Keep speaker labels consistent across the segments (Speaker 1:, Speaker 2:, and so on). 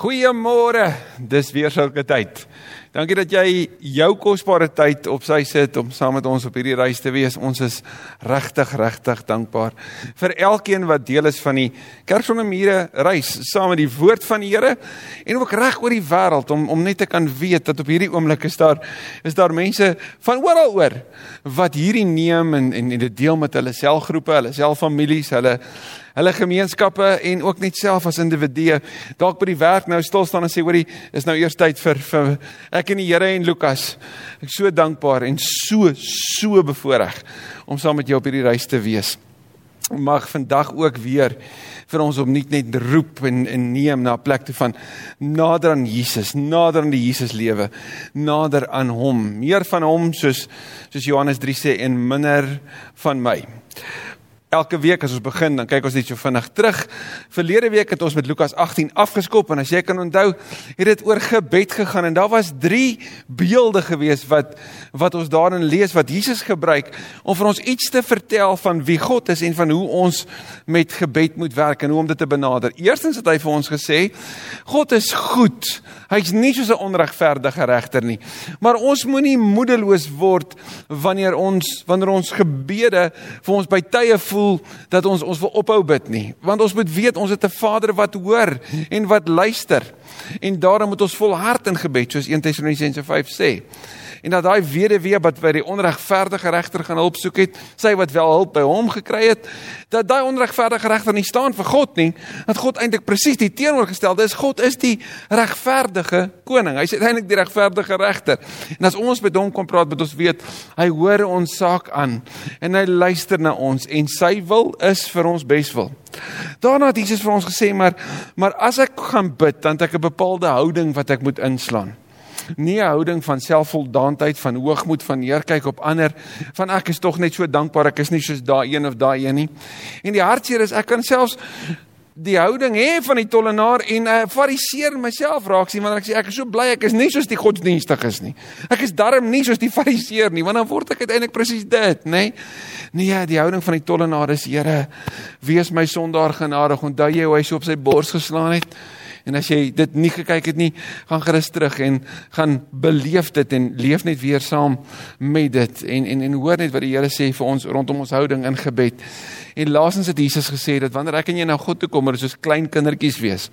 Speaker 1: Goeiemôre. Dis weer sulke tyd. Dankie dat jy jou kosbare tyd op sy sit om saam met ons op hierdie reis te wees. Ons is regtig regtig dankbaar vir elkeen wat deel is van die Kerk sonder mure reis saam met die woord van die Here en ook reg oor die wêreld om om net te kan weet dat op hierdie oomblik is daar is daar mense van oral oor wat hierdie neem en en, en dit deel met hulle selgroepe, hulle selfamilies, hulle hulle gemeenskappe en ook net self as individue dalk by die werk nou stil staan en sê hoorie is nou eers tyd vir vir ek en die Here en Lukas. Ek so dankbaar en so so bevoorreg om saam met jou op hierdie reis te wees. Mag vandag ook weer vir ons om net net roep en en neem na 'n plek toe van nader aan Jesus, nader aan die Jesus lewe, nader aan hom, meer van hom soos soos Johannes 3 sê en minder van my. Elke week as ons begin, dan kyk ons net so vinnig terug. Verlede week het ons met Lukas 18 afgeskop en as jy kan onthou, het dit oor gebed gegaan en daar was 3 beelde gewees wat wat ons daarin lees wat Jesus gebruik om vir ons iets te vertel van wie God is en van hoe ons met gebed moet werk en hoe om dit te benader. Eerstens het hy vir ons gesê, God is goed. Hy's nie soos 'n onregverdige regter nie. Maar ons moenie moedeloos word wanneer ons wanneer ons gebede vir ons by tye voel dat ons ons wil ophou bid nie, want ons moet weet ons het 'n Vader wat hoor en wat luister. En daarom moet ons volhard in gebed soos 1 Tessalonisense 5 sê en dat daai weduwee wat by die onregverdige regter gaan hulp soek het, sy wat wel hulp by hom gekry het, dat daai onregverdige regter nie staan vir God nie, dat God eintlik presies die teenoorgestelde is. God is die regverdige koning. Hy is eintlik die regverdige regter. En as ons met hom kom praat, moet ons weet hy hoor ons saak aan en hy luister na ons en sy wil is vir ons beswil. Daarna het Jesus vir ons gesê maar maar as ek gaan bid, dan het ek 'n bepaalde houding wat ek moet inslaan nie 'n houding van selfvoldaanheid, van hoogmoed, van neerkyk op ander, van ek is tog net so dankbaar ek is nie soos daai een of daai een nie. En die hartseer is ek kan selfs die houding hê van die tollenaar en uh, fariseer myself raak sien wanneer ek sê ek is so bly ek is nie soos die godsdienstiges nie. Ek is darm nie soos die fariseer nie, want dan word ek uiteindelik presies dit, nê? Nee? nee, die houding van die tollenaar is Here, wees my sondaar genadig. Onthou jy hoe hy so op sy bors geslaan het? En as jy dit nie gekyk het nie, gaan gerus terug en gaan beleef dit en leef net weer saam met dit en en en hoor net wat die Here sê vir ons rondom ons houding in gebed. En laasens het Jesus gesê dat wanneer ek en jy na God toe kom, moet ons soos klein kindertjies wees.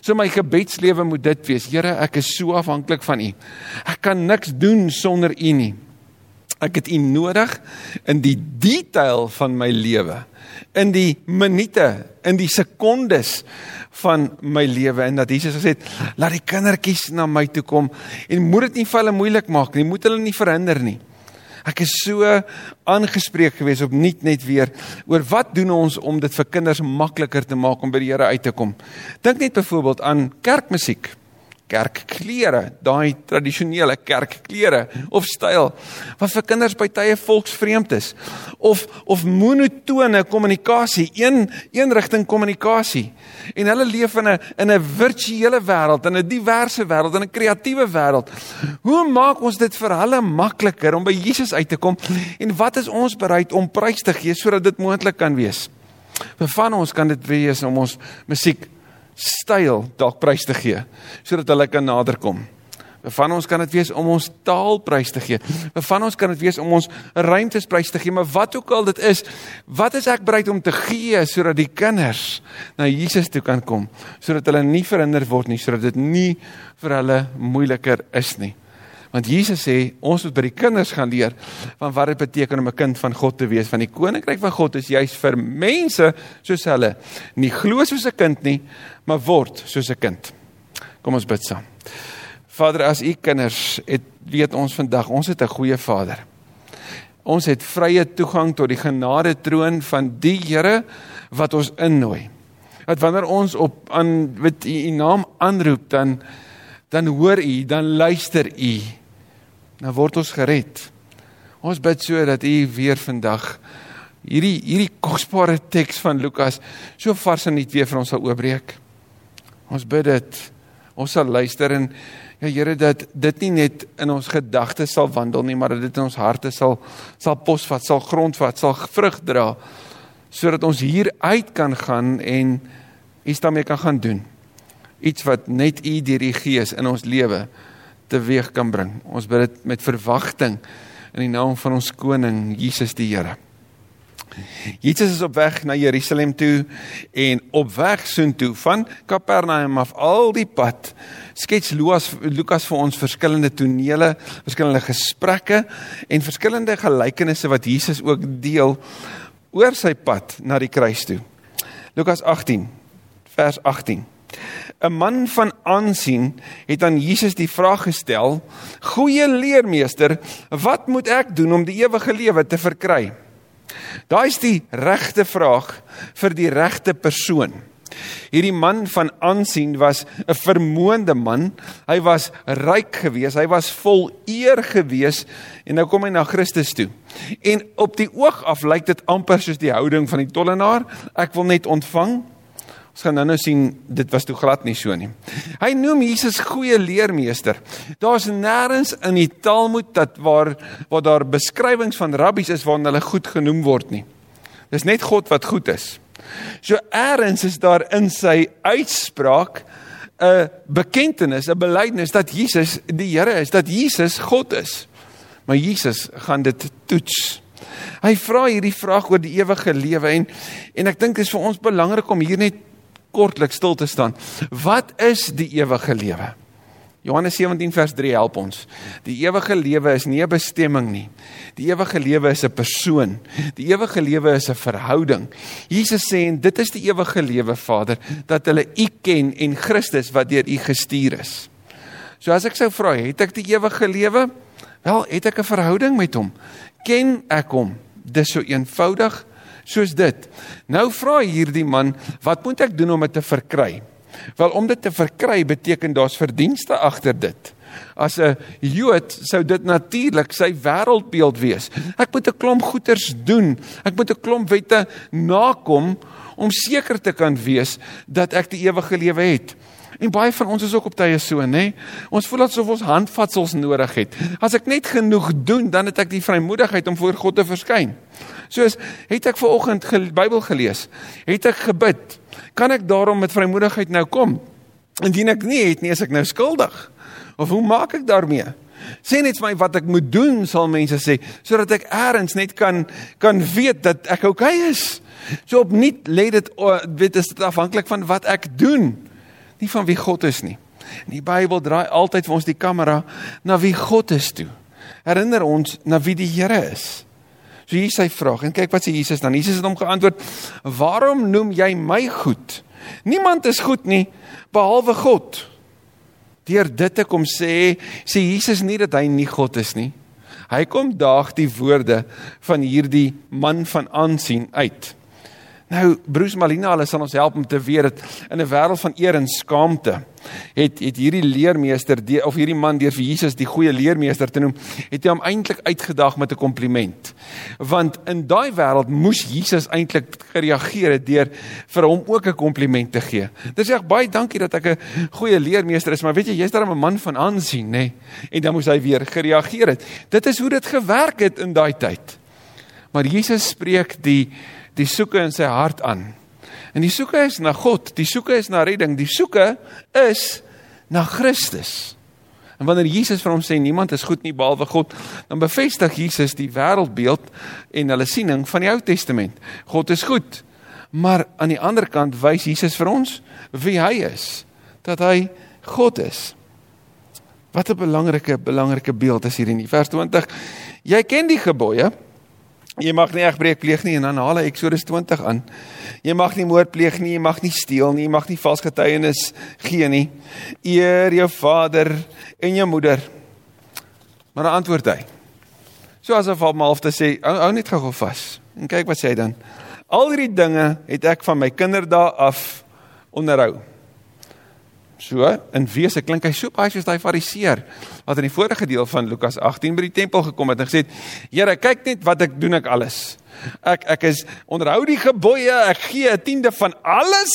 Speaker 1: So my gebedslewe moet dit wees. Here, ek is so afhanklik van U. Ek kan niks doen sonder U nie. Ek het U nodig in die detail van my lewe in die minute, in die sekondes van my lewe en dat Jesus gesê het, laat die kindertjies na my toe kom en moet dit nie vir hulle moeilik maak nie, moet hulle nie verhinder nie. Ek is so aangespreek gewees op nuut net weer oor wat doen ons om dit vir kinders makliker te maak om by die Here uit te kom. Dink net byvoorbeeld aan kerkmusiek kerkklere, daai tradisionele kerkklere of styl wat vir kinders by tye volksvreemd is of of monotone kommunikasie, een een rigting kommunikasie. En hulle leef in 'n in 'n virtuele wêreld, in 'n diverse wêreld, in 'n kreatiewe wêreld. Hoe maak ons dit vir hulle makliker om by Jesus uit te kom en wat is ons bereid om prys te gee sodat dit moontlik kan wees? Vir van ons kan dit wees om ons musiek styl dalk prys te gee sodat hulle kan naderkom. Van ons kan dit wees om ons taal prys te gee. Van ons kan dit wees om ons ruimtes prys te gee, maar wat ook al dit is, wat is ek bereid om te gee sodat die kinders na Jesus toe kan kom, sodat hulle nie verhinder word nie, sodat dit nie vir hulle moeiliker is nie. Want Jesus sê ons moet by die kinders gaan leer van wat dit beteken om 'n kind van God te wees. Van die koninkryk van God is juis vir mense soos hulle, nie glo soos 'n kind nie, maar word soos 'n kind. Kom ons bid saam. Vader, as u kinders het weet ons vandag, ons het 'n goeie Vader. Ons het vrye toegang tot die genade troon van die Here wat ons innooi. Dat wanneer ons op aan met u naam aanroep, dan dan hoor u, dan luister u nou word ons gered. Ons bid so dat U weer vandag hierdie hierdie kosbare teks van Lukas so vars en nuut weer vir ons sal oopbreek. Ons bid dit. Ons sal luister en ja Here dat dit nie net in ons gedagtes sal wandel nie, maar dat dit in ons harte sal sal posvat, sal grondvat, sal vrug dra sodat ons hier uit kan gaan en iets daarmee kan gaan doen. iets wat net U deur die Gees in ons lewe teweeg kan bring. Ons bid dit met verwagting in die naam van ons koning Jesus die Here. Jesus is op weg na Jerusalem toe en op weg soontoe van Kapernaum af al die pad skets Lukas Lukas vir ons verskillende tonele, verskillende gesprekke en verskillende gelykenisse wat Jesus ook deel oor sy pad na die kruis toe. Lukas 18 vers 18 'n man van aansien het aan Jesus die vraag gestel: "Goeie leermeester, wat moet ek doen om die ewige lewe te verkry?" Daai is die regte vraag vir die regte persoon. Hierdie man van aansien was 'n vermoënde man. Hy was ryk geweest, hy was vol eer geweest en nou kom hy na Christus toe. En op die oog af lyk dit amper soos die houding van die tollenaar. Ek wil net ontvang. Ons gaan nou-nou sien dit was toe glad nie so nie. Hy noem Jesus goeie leermeester. Daar's nêrens in die Talmud dat waar waar daar beskrywings van rabbies is waarin hulle goed genoem word nie. Dis net God wat goed is. So eers is daar in sy uitspraak 'n bekentenis, 'n belydenis dat Jesus die Here is, dat Jesus God is. Maar Jesus gaan dit toets. Hy vra hierdie vraag oor die ewige lewe en en ek dink dit is vir ons belangrik om hier net kortliks stil te staan. Wat is die ewige lewe? Johannes 17 vers 3 help ons. Die ewige lewe is nie 'n bestemming nie. Die ewige lewe is 'n persoon. Die ewige lewe is 'n verhouding. Jesus sê en dit is die ewige lewe Vader dat hulle U ken en Christus wat deur U gestuur is. So as ek sou vra, het ek die ewige lewe? Wel, het ek 'n verhouding met hom? Ken ek hom? Dis so eenvoudig soos dit. Nou vra hierdie man, wat moet ek doen om dit te verkry? Wel om dit te verkry beteken daar's verdienste agter dit. As 'n Jood sou dit natuurlik sy wêreldbeeld wees. Ek moet 'n klomp goeders doen. Ek moet 'n klomp wette nakom om seker te kan wees dat ek die ewige lewe het. En baie van ons is ook op tye so, nê? Ons voel asof ons handvatsels nodig het. As ek net genoeg doen, dan het ek die vrymoedigheid om voor God te verskyn. Soos het ek ver oggend die Bybel gelees, het ek gebid, kan ek daarom met vrymoedigheid nou kom? Indien ek nie het nie, is ek nou skuldig. Of hoe maak ek daarmee? Sê net vir my wat ek moet doen, sal mense sê, sodat ek eers net kan kan weet dat ek oukei okay is. So opnuut lê dit weet is dit afhanklik van wat ek doen nie van wie God is nie. En die Bybel draai altyd vir ons die kamera na wie God is toe. Herinner ons na wie die Here is. So hier is sy vraag en kyk wat sê Jesus dan. Jesus het hom geantwoord: "Waarom noem jy my goed? Niemand is goed nie behalwe God." Deur dit te kom sê, sê Jesus nie dat hy nie God is nie. Hy kom daag die woorde van hierdie man van aansien uit. Nou Bruce Malina hulle sal ons help om te weet dat in 'n wêreld van eer en skaamte het het hierdie leermeester die, of hierdie man deur vir Jesus die goeie leermeester te noem, het hy hom eintlik uitgedaag met 'n kompliment. Want in daai wêreld moes Jesus eintlik gereageer het deur vir hom ook 'n kompliment te gee. Dit sê baie dankie dat ek 'n goeie leermeester is, maar weet jy, jy's daar 'n man van aansien, nê? Nee? En dan moes hy weer gereageer het. Dit is hoe dit gewerk het in daai tyd. Maar Jesus spreek die die soeke in sy hart aan. En die soeke is na God, die soeke is na redding, die soeke is na Christus. En wanneer Jesus vir hom sê niemand is goed nie behalwe God, dan bevestig Jesus die wêreldbeeld en hulle siening van die Ou Testament. God is goed. Maar aan die ander kant wys Jesus vir ons wie hy is, dat hy God is. Wat 'n belangrike belangrike beeld is hier in vers 20. Jy ken die gebooie Jy mag nie egbreek pleeg nie en dan haal hy Eksodus 20 aan. Jy mag nie moord pleeg nie, jy mag nie steel nie, jy mag nie vals getuienis gee nie. Eer jou vader en jou moeder. Maar dan antwoord hy. So asof hom half te sê, hou, hou net gou vas. En kyk wat sê hy dan. Al hierdie dinge het ek van my kinderdae af onderhou. So, in wese klink hy so baie soos daai fariseer wat in die vorige deel van Lukas 18 by die tempel gekom het en gesê het: "Here, kyk net wat ek doen ek alles. Ek ek is onderhou die gebooie, ek gee 'n tiende van alles."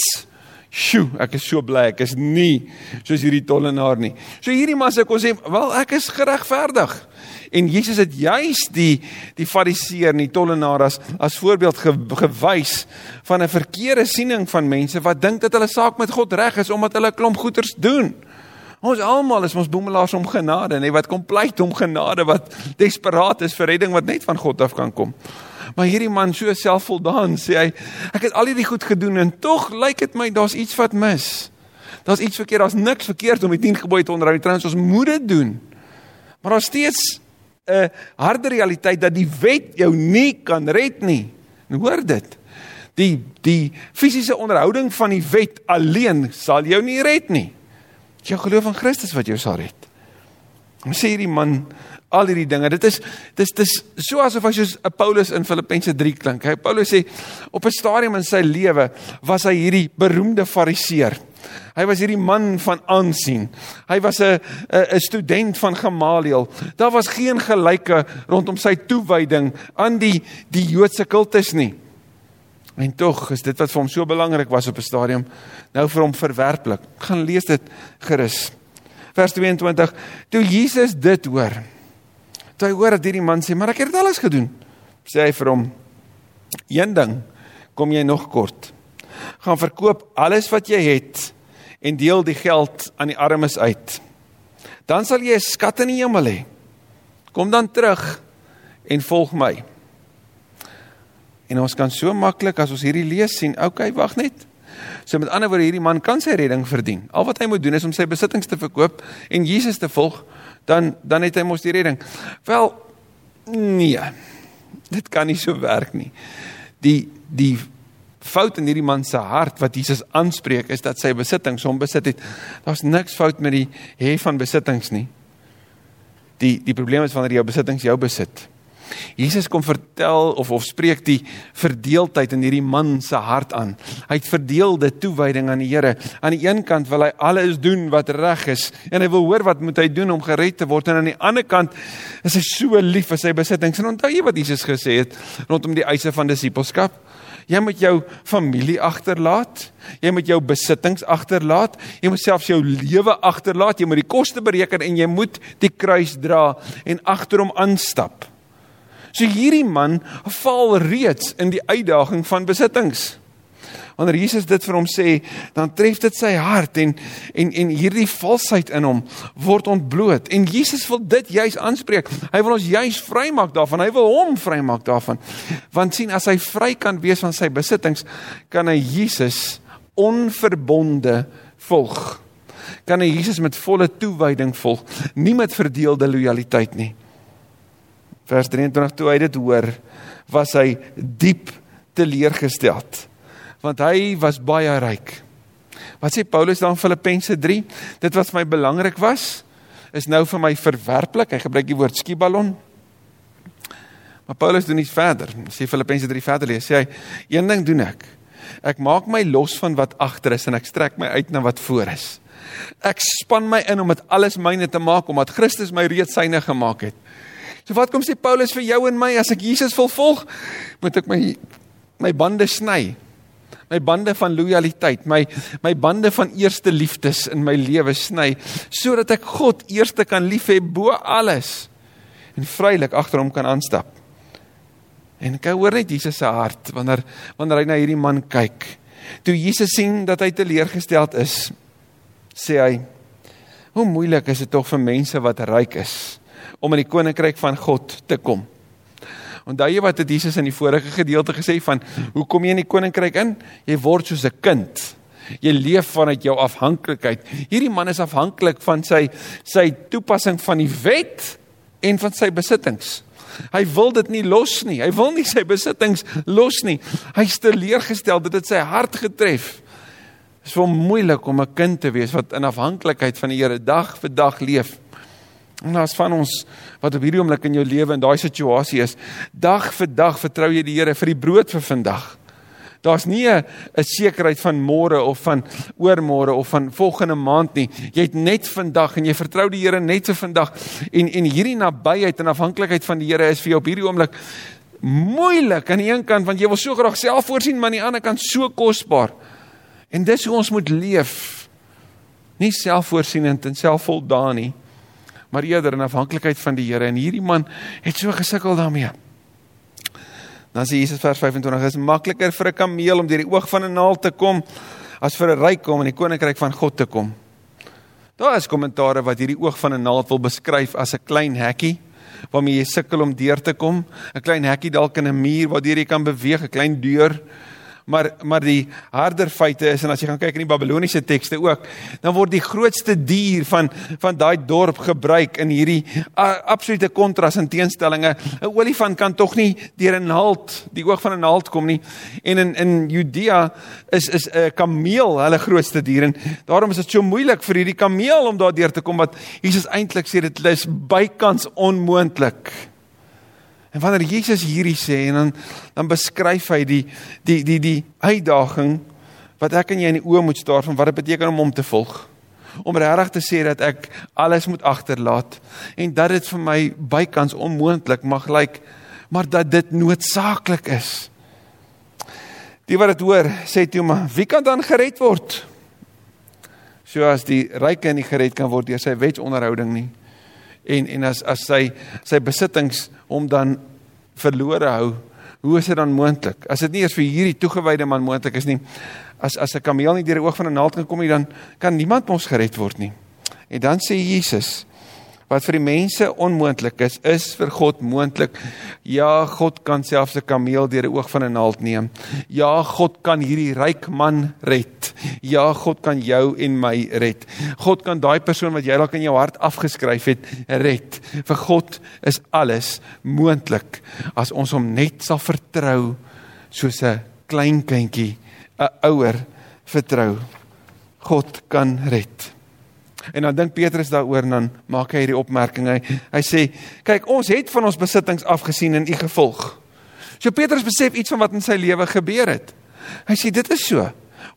Speaker 1: Sjoe, ek is so bly ek is nie soos hierdie tollenaar nie. So hierdie man sê kom sê, "Wel, ek is geregverdig." En Jesus het juis die die fariseer en die tollenaar as as voorbeeld ge, gewys van 'n verkeerde siening van mense wat dink dat hulle saak met God reg is omdat hulle 'n klomp goeders doen. Ons almal is ons boemelaars om genade, nê, wat kom pleit om genade, wat desperaat is vir redding wat net van God af kan kom. Maar hierdie man so selfvoldaan sê hy, ek het al hierdie goed gedoen en tog lyk dit my daar's iets wat mis. Daar's iets verkeerd, daar's niks verkeerd om die 10 gebooie te onderhou. Trouens ons moet dit doen. Maar daar's steeds 'n harde realiteit dat die wet jou nie kan red nie. En hoor dit. Die die fisiese onderhouding van die wet alleen sal jou nie red nie. Dit jou geloof in Christus wat jou sal red. Ons sê hierdie man al hierdie dinge. Dit is dis dis so asof hy soos 'n Paulus in Filippense 3 klink. Hy Paulus sê op 'n stadium in sy lewe was hy hierdie beroemde fariseer. Hy was hierdie man van aansien. Hy was 'n 'n student van Gamaliel. Daar was geen gelyke rondom sy toewyding aan die die Joodse kultus nie. En tog is dit wat vir hom so belangrik was op 'n stadium nou vir hom verwerplik. Gaan lees dit gerus. Vers 22. Toe Jesus dit hoor, toe hy hoor dat hierdie man sê, "Maar ek het dit alles gedoen." Sê hy vir hom, "Een ding kom jy nog kort. Gaan verkoop alles wat jy het en deel die geld aan die armes uit. Dan sal jy 'n skat in die hemel hê. Kom dan terug en volg my." En ons kan so maklik as ons hierdie lees sien, okay, wag net. So met ander woorde hierdie man kan sy redding verdien. Al wat hy moet doen is om sy besittings te verkoop en Jesus te volg dan dan het hy mos die redding. Wel nee. Dit kan nie so werk nie. Die die fout in hierdie man se hart wat Jesus aanspreek is dat sy besittings hom besit het. Daar's niks fout met die hê van besittings nie. Die die probleem is wanneer jou besittings jou besit. Jesus kom vertel of of spreek die verdeeldheid in hierdie man se hart aan. Hy het verdeelde toewyding aan die Here. Aan die een kant wil hy alles doen wat reg is en hy wil hoor wat moet hy doen om gered te word en aan die ander kant is hy so lief vir sy besittings. En onthou jy wat Jesus gesê het rondom die eise van disippelskap? Jy moet jou familie agterlaat. Jy moet jou besittings agterlaat. Jy moet selfs jou lewe agterlaat. Jy moet die koste bereken en jy moet die kruis dra en agter hom aanstap. So hierdie man val reeds in die uitdaging van besittings. Wanneer Jesus dit vir hom sê, dan tref dit sy hart en en en hierdie valsheid in hom word ontbloot. En Jesus wil dit juis aanspreek. Hy wil ons juis vrymaak daarvan. Hy wil hom vrymaak daarvan. Want sien, as hy vry kan wees van sy besittings, kan hy Jesus onverbonde volg. Kan hy Jesus met volle toewyding volg, nie met verdeelde lojaliteit nie. Vers 23 toe hy dit hoor, was hy diep teleurgesteld want hy was baie ryk. Wat sê Paulus dan Filippense 3? Dit wat vir my belangrik was, is nou vir my verwerplik. Hy gebruik die woord skibalon. Maar Paulus doen iets verder. Sê Filippense 3 verder lees, sê hy, een ding doen ek. Ek maak my los van wat agter is en ek strek my uit na wat voor is. Ek span my in om dit alles myne te maak omdat Christus my reeds syne gemaak het. So wat kom sê Paulus vir jou en my as ek Jesus wil volg? Moet ek my my bande sny? My bande van lojaliteit, my my bande van eerste liefdes in my lewe sny sodat ek God eerste kan lief hê bo alles en vrylik agter hom kan aanstap. En ek hoor net Jesus se hart wanneer wanneer hy na hierdie man kyk. Toe Jesus sien dat hy teleurgesteld is, sê hy: "Hoe moeilik is dit tog vir mense wat ryk is om in die koninkryk van God te kom. Onthou jy wat het Jesus in die vorige gedeelte gesê van hoe kom jy in die koninkryk in? Jy word soos 'n kind. Jy leef vanuit jou afhanklikheid. Hierdie man is afhanklik van sy sy toepassing van die wet en van sy besittings. Hy wil dit nie los nie. Hy wil nie sy besittings los nie. Hy is teleurgestel dit het sy hart getref. Dit is vir hom moeilik om 'n kind te wees wat in afhanklikheid van die Here dag vir dag leef. En as van ons wat op hierdie oomblik in jou lewe in daai situasie is, dag vir dag vertrou jy die Here vir die brood vir vandag. Daar's nie 'n sekerheid van môre of van oormôre of van volgende maand nie. Jy het net vandag en jy vertrou die Here net vir vandag. En en hierdie nabyheid en afhanklikheid van die Here is vir jou op hierdie oomblik moeilik aan die een kant want jy wil so graag self voorsien, maar aan die ander kant so kosbaar. En dis hoe ons moet leef. Nie selfvoorsienend en selfvoldaan nie, maar eerder in afhanklikheid van die Here. En hierdie man het so gesukkel daarmee. Dan sê Jesus vers 25: "Dit is makliker vir 'n kameel om deur die oog van 'n naald te kom as vir 'n ryk om in die koninkryk van God te kom." Daar is kommentare wat hierdie oog van 'n naald wil beskryf as 'n klein hekkie waarmee jy sukkel om deur te kom, 'n klein hekkie dalk in 'n muur waardeur jy kan beweeg, 'n klein deur maar maar die harder feite is en as jy gaan kyk in die Babiloniese tekste ook, dan word die grootste dier van van daai dorp gebruik in hierdie uh, absolute kontras en teenstellinge. 'n Olifant kan tog nie deur 'n naald, die oog van 'n naald kom nie. En in in Judea is is 'n kameel hulle grootste dier en daarom is dit so moeilik vir hierdie kameel om daardeur te kom wat Jesus eintlik sê dit is bykans onmoontlik. En wanneer Jesus hierdie sê en dan dan beskryf hy die die die die uitdaging wat ek en jy in die oë moet staar van wat dit beteken om hom te volg. Om regtig te sê dat ek alles moet agterlaat en dat dit vir my bykans onmoontlik mag lyk, maar dat dit noodsaaklik is. Die wat dit hoor, sê toe maar, wie kan dan gered word? So as die ryke nie gered kan word deur sy wetsonderhouding nie en en as as sy sy besittings hom dan verlore hou, hoe is dit dan moontlik? As dit nie eers vir hierdie toegewyde man moontlik is nie, as as 'n kameel nie deur die oog van 'n naald kan kom nie, dan kan niemand mos gered word nie. En dan sê Jesus, wat vir die mense onmoontlik is, is vir God moontlik. Ja, God kan selfs 'n kameel deur die oog van 'n naald neem. Ja, God kan hierdie ryk man red. Ja, God kan jou en my red. God kan daai persoon wat jy dalk in jou hart afgeskryf het, red. Vir God is alles moontlik as ons hom net sal vertrou soos 'n klein kindjie 'n ouer vertrou. God kan red. En dan dink Petrus daaroor en dan maak hy hierdie opmerking. Hy, hy sê, "Kyk, ons het van ons besittings afgesien en u gevolg." So Petrus besef iets van wat in sy lewe gebeur het. Hy sê dit is so.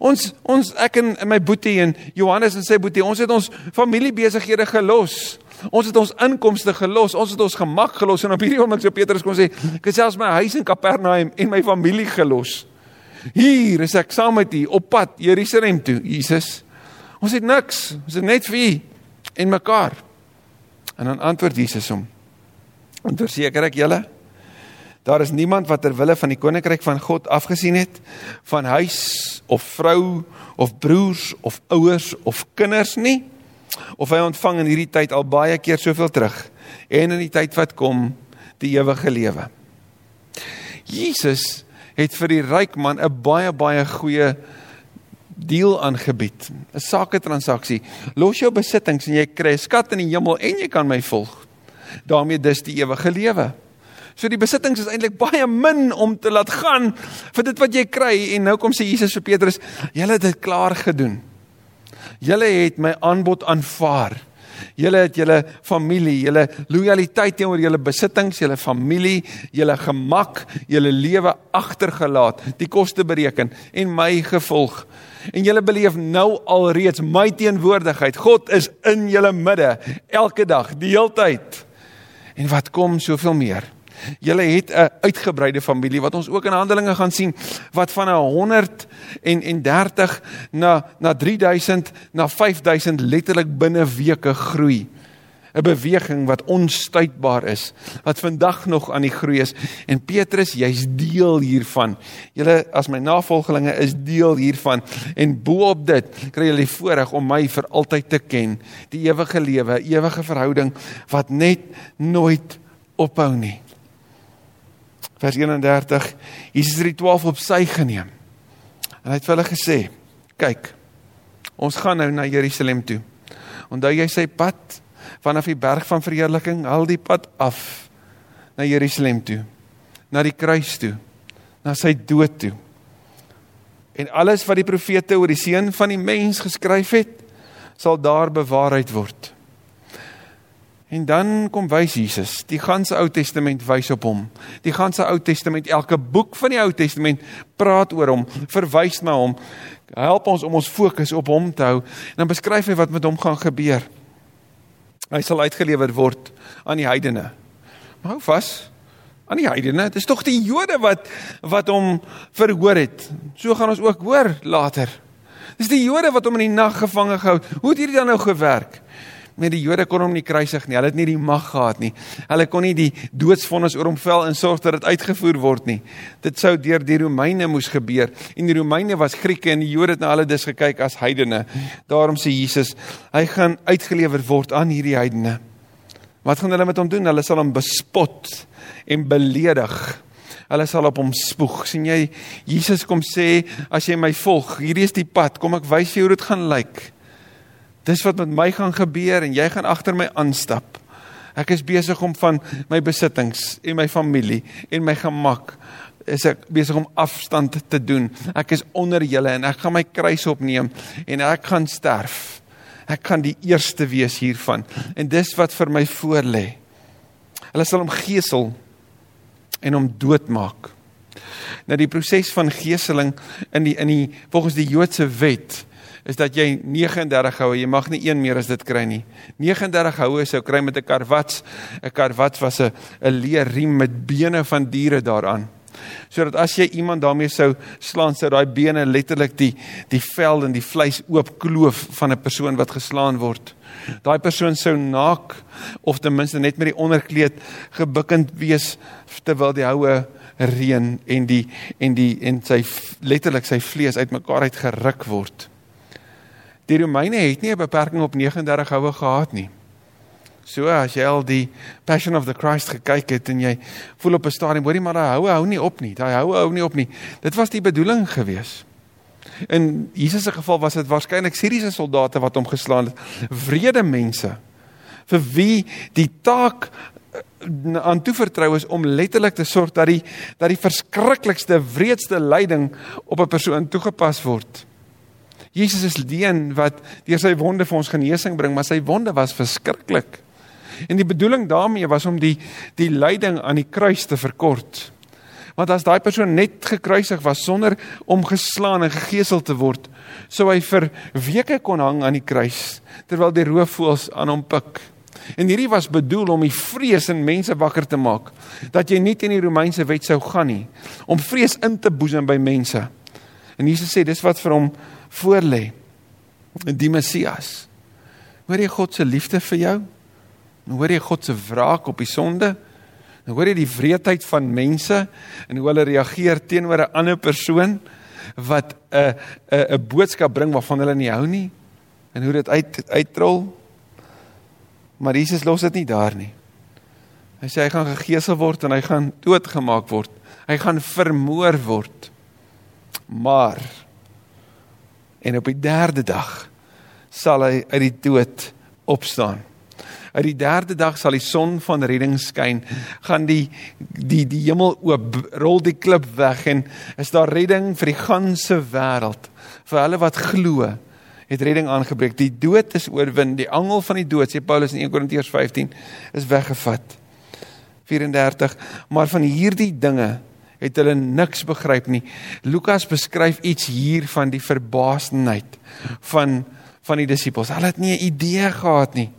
Speaker 1: Ons ons ek en, my boetie en Johannes en sy boetie, ons het ons familiebesighede gelos. Ons het ons inkomste gelos, ons het ons gemak gelos en op hierdie oomblik so Petrus kon sê, ek het selfs my huis in Kapernaum en my familie gelos. Hier is ek saam met u op pad Jerusalem toe, Jesus. Ons het niks. Ons het net vir U en mekaar. En dan antwoord Jesus hom. En verseker ek julle, daar is niemand wat ter wille van die koninkryk van God afgesien het van huis of vrou of broers of ouers of kinders nie of hy ontvang in hierdie tyd al baie keer soveel terug en in die tyd wat kom die ewige lewe. Jesus het vir die ryk man 'n baie baie goeie deal aangebied, 'n sake transaksie. Los jou besittings en jy kry 'n skat in die hemel en jy kan my volg. daarmee dis die ewige lewe. So die besittings is eintlik baie min om te laat gaan vir dit wat jy kry en nou kom sê Jesus vir Petrus, julle het dit klaar gedoen. Julle het my aanbod aanvaar. Julle het julle familie, julle lojaliteit teenoor julle besittings, julle familie, julle gemak, julle lewe agtergelaat, die koste bereken en my gevolg en julle beleef nou alreeds my teenwoordigheid. God is in julle midde elke dag, die heeltyd. En wat kom soveel meer? Julle het 'n uitgebreide familie wat ons ook in Handelinge gaan sien wat van 'n 100 en en 30 na na 3000 na 5000 letterlik binne weke groei. 'n beweging wat onstuitbaar is, wat vandag nog aan die groei is. En Petrus, jy's deel hiervan. Julle as my navolgelinge is deel hiervan en bo-op dit kry julle die voorreg om my vir altyd te ken, die ewige lewe, ewige verhouding wat net nooit ophou nie. Vers 31. Jesus het die 12 op sy geneem. En hy het vir hulle gesê: "Kyk, ons gaan nou na Jerusalem toe. Onthou jy sy pad vanaf die berg van verheerliking al die pad af na Jerusalem toe, na die kruis toe, na sy dood toe. En alles wat die profete oor die seun van die mens geskryf het, sal daar bewaarheid word. En dan kom wys Jesus, die ganse Ou Testament wys op hom. Die ganse Ou Testament, elke boek van die Ou Testament praat oor hom, verwys na hom, help ons om ons fokus op hom te hou. En dan beskryf hy wat met hom gaan gebeur. Hy sal uitgelewer word aan die heidene. Maar hou vas aan die heidene. Dit is tog die Jode wat wat hom verhoor het. So gaan ons ook hoor later. Dis die Jode wat hom in die nag gevange gehou. Hoe het hierdie dan nou gewerk? Met die Jode kon hom nie kruisig nie. Hulle het nie die mag gehad nie. Hulle kon nie die doodsvonnis oor hom vel en sorg dat dit uitgevoer word nie. Dit sou deur die Romeine moes gebeur. En die Romeine was Grieke en die Jode het na hulle dus gekyk as heidene. Daarom sê Jesus, hy gaan uitgelewer word aan hierdie heidene. Wat gaan hulle met hom doen? Hulle sal hom bespot en beledig hulle sal op hom spoeg. sien jy Jesus kom sê as jy my volg, hierdie is die pad, kom ek wys vir jou hoe dit gaan lyk. Dis wat met my gaan gebeur en jy gaan agter my aanstap. Ek is besig om van my besittings en my familie en my gemak is ek besig om afstand te doen. Ek is onder julle en ek gaan my kruis opneem en ek gaan sterf. Ek gaan die eerste wees hiervan en dis wat vir my voorlê. Hulle sal hom gesel en hom doodmaak. Nou die proses van geseling in die in die volgens die Joodse wet is dat jy 39 houe, jy mag nie een meer as dit kry nie. 39 houe sou kry met 'n karwats. 'n Karwats was 'n 'n leer riem met bene van diere daaraan. Sodat as jy iemand daarmee sou slaan, sou daai bene letterlik die die vel en die vleis oopkloof van 'n persoon wat geslaan word. Daai persoon sou naak of ten minste net met die onderkleed gebukkend wees terwyl die houe reën en die en die en sy letterlik sy vlees uitmekaar uit geruk word. Die Romeine het nie 'n beperking op 39 houe gehad nie. So as jy al die Passion of the Christ gekyk het en jy voel op 'n stadium hoorie maar daai houe hou nie op nie. Daai houe hou nie op nie. Dit was die bedoeling gewees. In Jesus se geval was dit waarskynlik Siriëse soldate wat hom geslaan het. Vrede mense vir wie die taak aan toevertrou is om letterlik te sorg dat die dat die verskriklikste wreedste lyding op 'n persoon toegepas word. Jesus is die een wat deur sy wonde vir ons genesing bring, maar sy wonde was verskriklik. En die bedoeling daarmee was om die die lyding aan die kruis te verkort. Want as daai persoon net gekruisig was sonder om geslaan en gegeesel te word, sou hy vir weke kon hang aan die kruis terwyl die roofvoëls aan hom pik. En hierdie was bedoel om die vrees in mense wakker te maak dat jy nie teen die Romeinse wet sou gaan nie, om vrees in te boesem by mense. En Jesus sê dis wat vir hom voorlê. Die Messias. Hoor jy God se liefde vir jou? Hoor jy God se wraak op die sonde? Hoor jy die wreedheid van mense en hoe hulle reageer teenoor 'n ander persoon wat 'n 'n 'n boodskap bring waarvan hulle nie hou nie? En hoe dit uit uitrol? Maar Jesus los dit nie daar nie. Hy sê hy gaan gegeesel word en hy gaan doodgemaak word. Hy gaan vermoor word. Maar en op die derde dag sal hy uit die dood opstaan. Uit die derde dag sal die son van redding skyn, gaan die die die hemel oop, rol die klip weg en is daar redding vir die ganse wêreld vir hulle wat glo het redding aangebreek. Die dood is oorwin. Die angel van die dood, sê Paulus in 1 Korintiërs 15, is weggevat. 34. Maar van hierdie dinge het hulle niks begryp nie. Lukas beskryf iets hier van die verbaasenheid van van die disippels. Hulle het nie 'n idee gehad nie.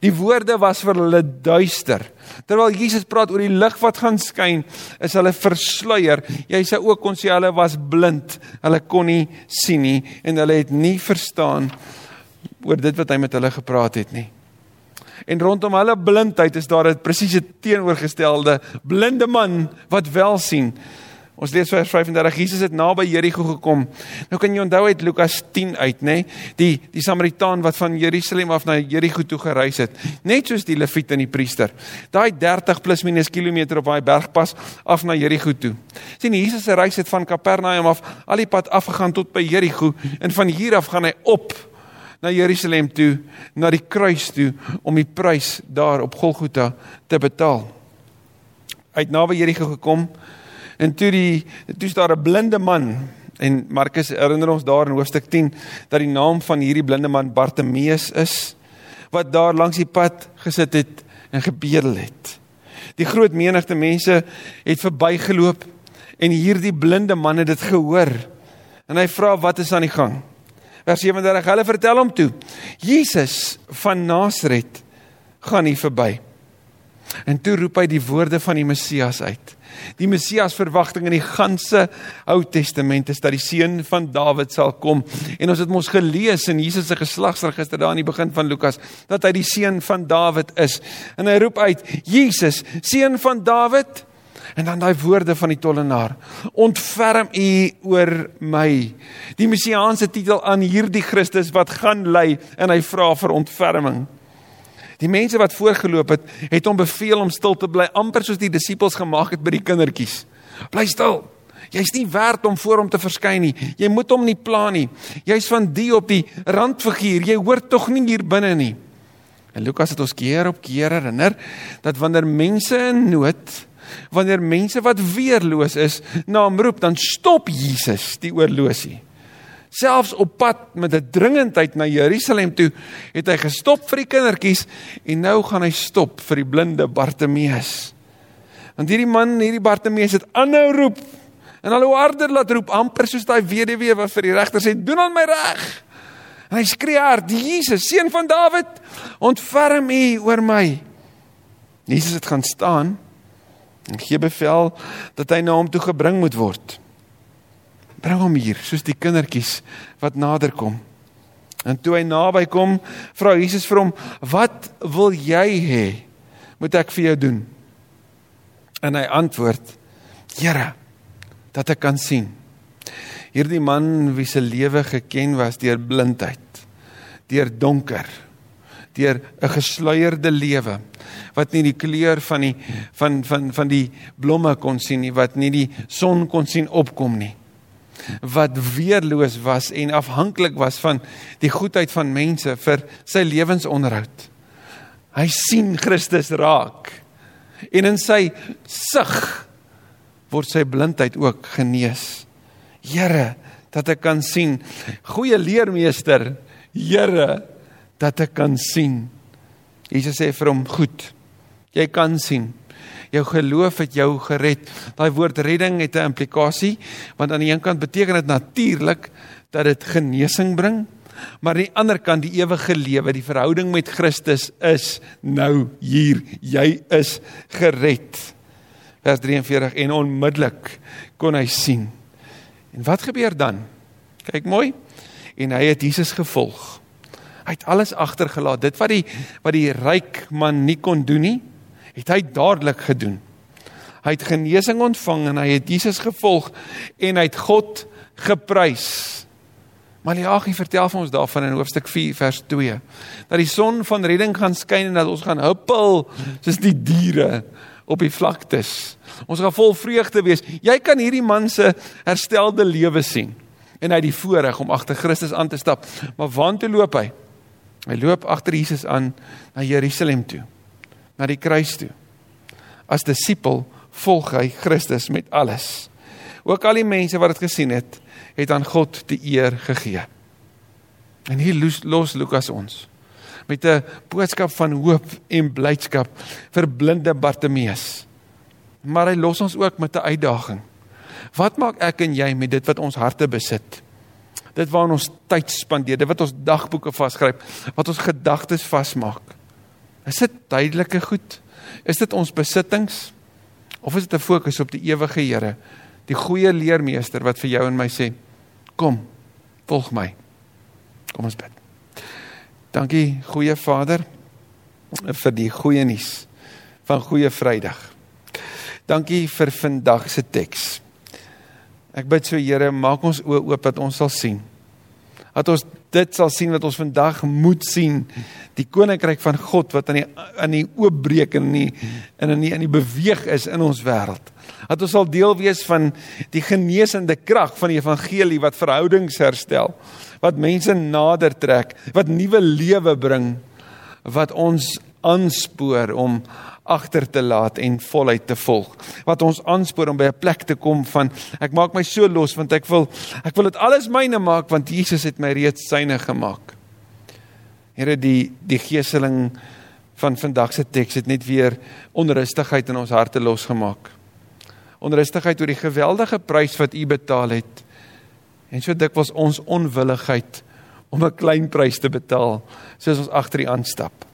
Speaker 1: Die woorde was vir hulle duister. Terwyl Jesus praat oor die lig wat gaan skyn, is hulle versluier. Jy sê ook kon sê hulle was blind. Hulle kon nie sien nie en hulle het nie verstaan oor dit wat hy met hulle gepraat het nie. En rondom hulle blindheid is daar 'n presiese teenoorgestelde blinde man wat wel sien. Ons lees vers 35. Jesus het naby Jerigo gekom. Nou kan jy onthou uit Lukas 10 uit, nê? Nee? Die die Samaritaan wat van Jerusalem af na Jerigo toe gereis het, net soos die Lewiet en die priester. Daai 30 plus minus kilometer op daai bergpas af na Jerigo toe. sien Jesus se reis het van Kapernaum af al die pad afgegaan tot by Jerigo en van hier af gaan hy op na Jerusalem toe, na die kruis toe om die prys daar op Golgotha te betaal. Hy het naby Jerigo gekom En toe die toe daar 'n blinde man en Markus herinner ons daar in hoofstuk 10 dat die naam van hierdie blinde man Bartimeus is wat daar langs die pad gesit het en gebedel het. Die groot menigte mense het verbygeloop en hierdie blinde man het dit gehoor. En hy vra wat is aan die gang? Vers 37 hulle vertel hom toe. Jesus van Nasaret gaan hier verby. En toe roep hy die woorde van die Messias uit. Die Messias verwagting in die ganse Ou Testament is dat die seun van Dawid sal kom. En ons het mos gelees in Jesus se geslagsregister daar aan die begin van Lukas dat hy die seun van Dawid is. En hy roep uit: "Jesus, seun van Dawid, En dan daai woorde van die tollenaar: "Ontferm u oor my." Die messiaanse titel aan hierdie Christus wat gaan ly en hy vra vir ontferming. Die mense wat voorgeloop het, het hom beveel om stil te bly, amper soos die disippels gemaak het by die kindertjies. Bly stil. Jy's nie werd om voor hom te verskyn nie. Jy moet hom nie pla nie. Jy's van die op die randfiguur. Jy hoort tog nie hier binne nie. En Lukas het ons keer op keer herinner dat wanneer mense in nood Wanneer mense wat weerloos is na hom roep, dan stop Jesus die oorlosie. Selfs op pad met 'n dringendheid na Jerusalem toe, het hy gestop vir die kindertjies en nou gaan hy stop vir die blinde Bartimeus. Want hierdie man, hierdie Bartimeus het aanhou roep en al hoe harder laat roep, amper soos daai weduwee wat vir die regter sê, "Doen aan my reg." En hy skree hard, "Jesus, seun van Dawid, ontferm U oor my." Jesus het gaan staan en gee bevel dat hy na hom toe gebring moet word. Bring hom hier, soos die kindertjies wat nader kom. En toe hy naby kom, vra Jesus vir hom: "Wat wil jy hê moet ek vir jou doen?" En hy antwoord: "Here, dat ek kan sien." Hierdie man wie se lewe geken was deur blindheid, deur donker, deur 'n gesluierde lewe wat nie die kleur van die van van van die blomme kon sien nie, wat nie die son kon sien opkom nie. Wat weerloos was en afhanklik was van die goedheid van mense vir sy lewensonderhoud. Hy sien Christus raak. En in sy sig word sy blindheid ook genees. Here, dat ek kan sien. Goeie leermeester, Here, dat ek kan sien. Jesus sê vir hom: "Goed. Jy kan sien. Jou geloof het jou gered." Daai woord redding het 'n implikasie, want aan die een kant beteken dit natuurlik dat dit genesing bring, maar aan die ander kant die ewige lewe, die verhouding met Christus is nou hier. Jy is gered. Vers 43 en onmiddellik kon hy sien. En wat gebeur dan? Kyk mooi. En hy het Jesus gevolg. Hy het alles agtergelaat. Dit wat die wat die ryk man nie kon doen nie, het hy dadelik gedoen. Hy het genesing ontvang en hy het Jesus gevolg en hy het God geprys. Maleagi vertel vir ons daarvan in hoofstuk 4 vers 2 dat die son van redding gaan skyn en dat ons gaan huppel soos die diere op die vlaktes. Ons gaan vol vreugde wees. Jy kan hierdie man se herstelde lewe sien en hy het die voorreg om agter Christus aan te stap. Maar waantoe loop hy? Hy loop agter Jesus aan na Jerusalem toe, na die kruis toe. As disipel volg hy Christus met alles. Ook al die mense wat dit gesien het, het aan God die eer gegee. En hier los Lukas ons met 'n boodskap van hoop en blydskap vir blinde Bartimeus. Maar hy los ons ook met 'n uitdaging. Wat maak ek en jy met dit wat ons harte besit? Dit waarna ons tyd spandeer, dit wat ons dagboeke vasskryf, wat ons gedagtes vasmaak. Is dit duidelike goed? Is dit ons besittings of is dit 'n fokus op die ewige Here, die goeie leermeester wat vir jou en my sê, kom, volg my. Kom ons bid. Dankie goeie Vader vir die goeie nuus van goeie Vrydag. Dankie vir vandag se teks. Ek bid so Here, maak ons oë oop dat ons sal sien. Dat ons dit sal sien wat ons vandag moet sien, die koninkryk van God wat aan die aan die oopbreek en in die in in die in die beweeg is in ons wêreld. Dat ons sal deel wees van die genesende krag van die evangelie wat verhoudings herstel, wat mense nader trek, wat nuwe lewe bring, wat ons aanspoor om agter te laat en voluit te volg. Wat ons aanspoor om by 'n plek te kom van ek maak my so los want ek wil ek wil dit alles myne maak want Jesus het my reeds syne gemaak. Here die die geeseling van vandag se teks het net weer onrustigheid in ons harte losgemaak. Onrustigheid oor die geweldige prys wat U betaal het. En so dikwels ons onwilligheid om 'n klein prys te betaal soos ons agter U aanstap.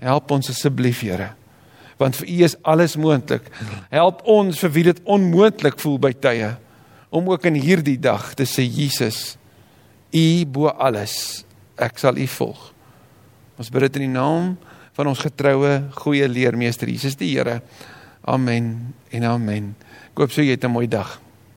Speaker 1: Help ons asseblief, Here. want vir U is alles moontlik. Help ons vir wie dit onmoontlik voel by tye om ook in hierdie dag te sê Jesus, U bo alles. Ek sal U volg. Ons bid dit in die naam van ons getroue goeie leermeester Jesus die Here. Amen en amen. Ek hoop so jy 'n mooi dag.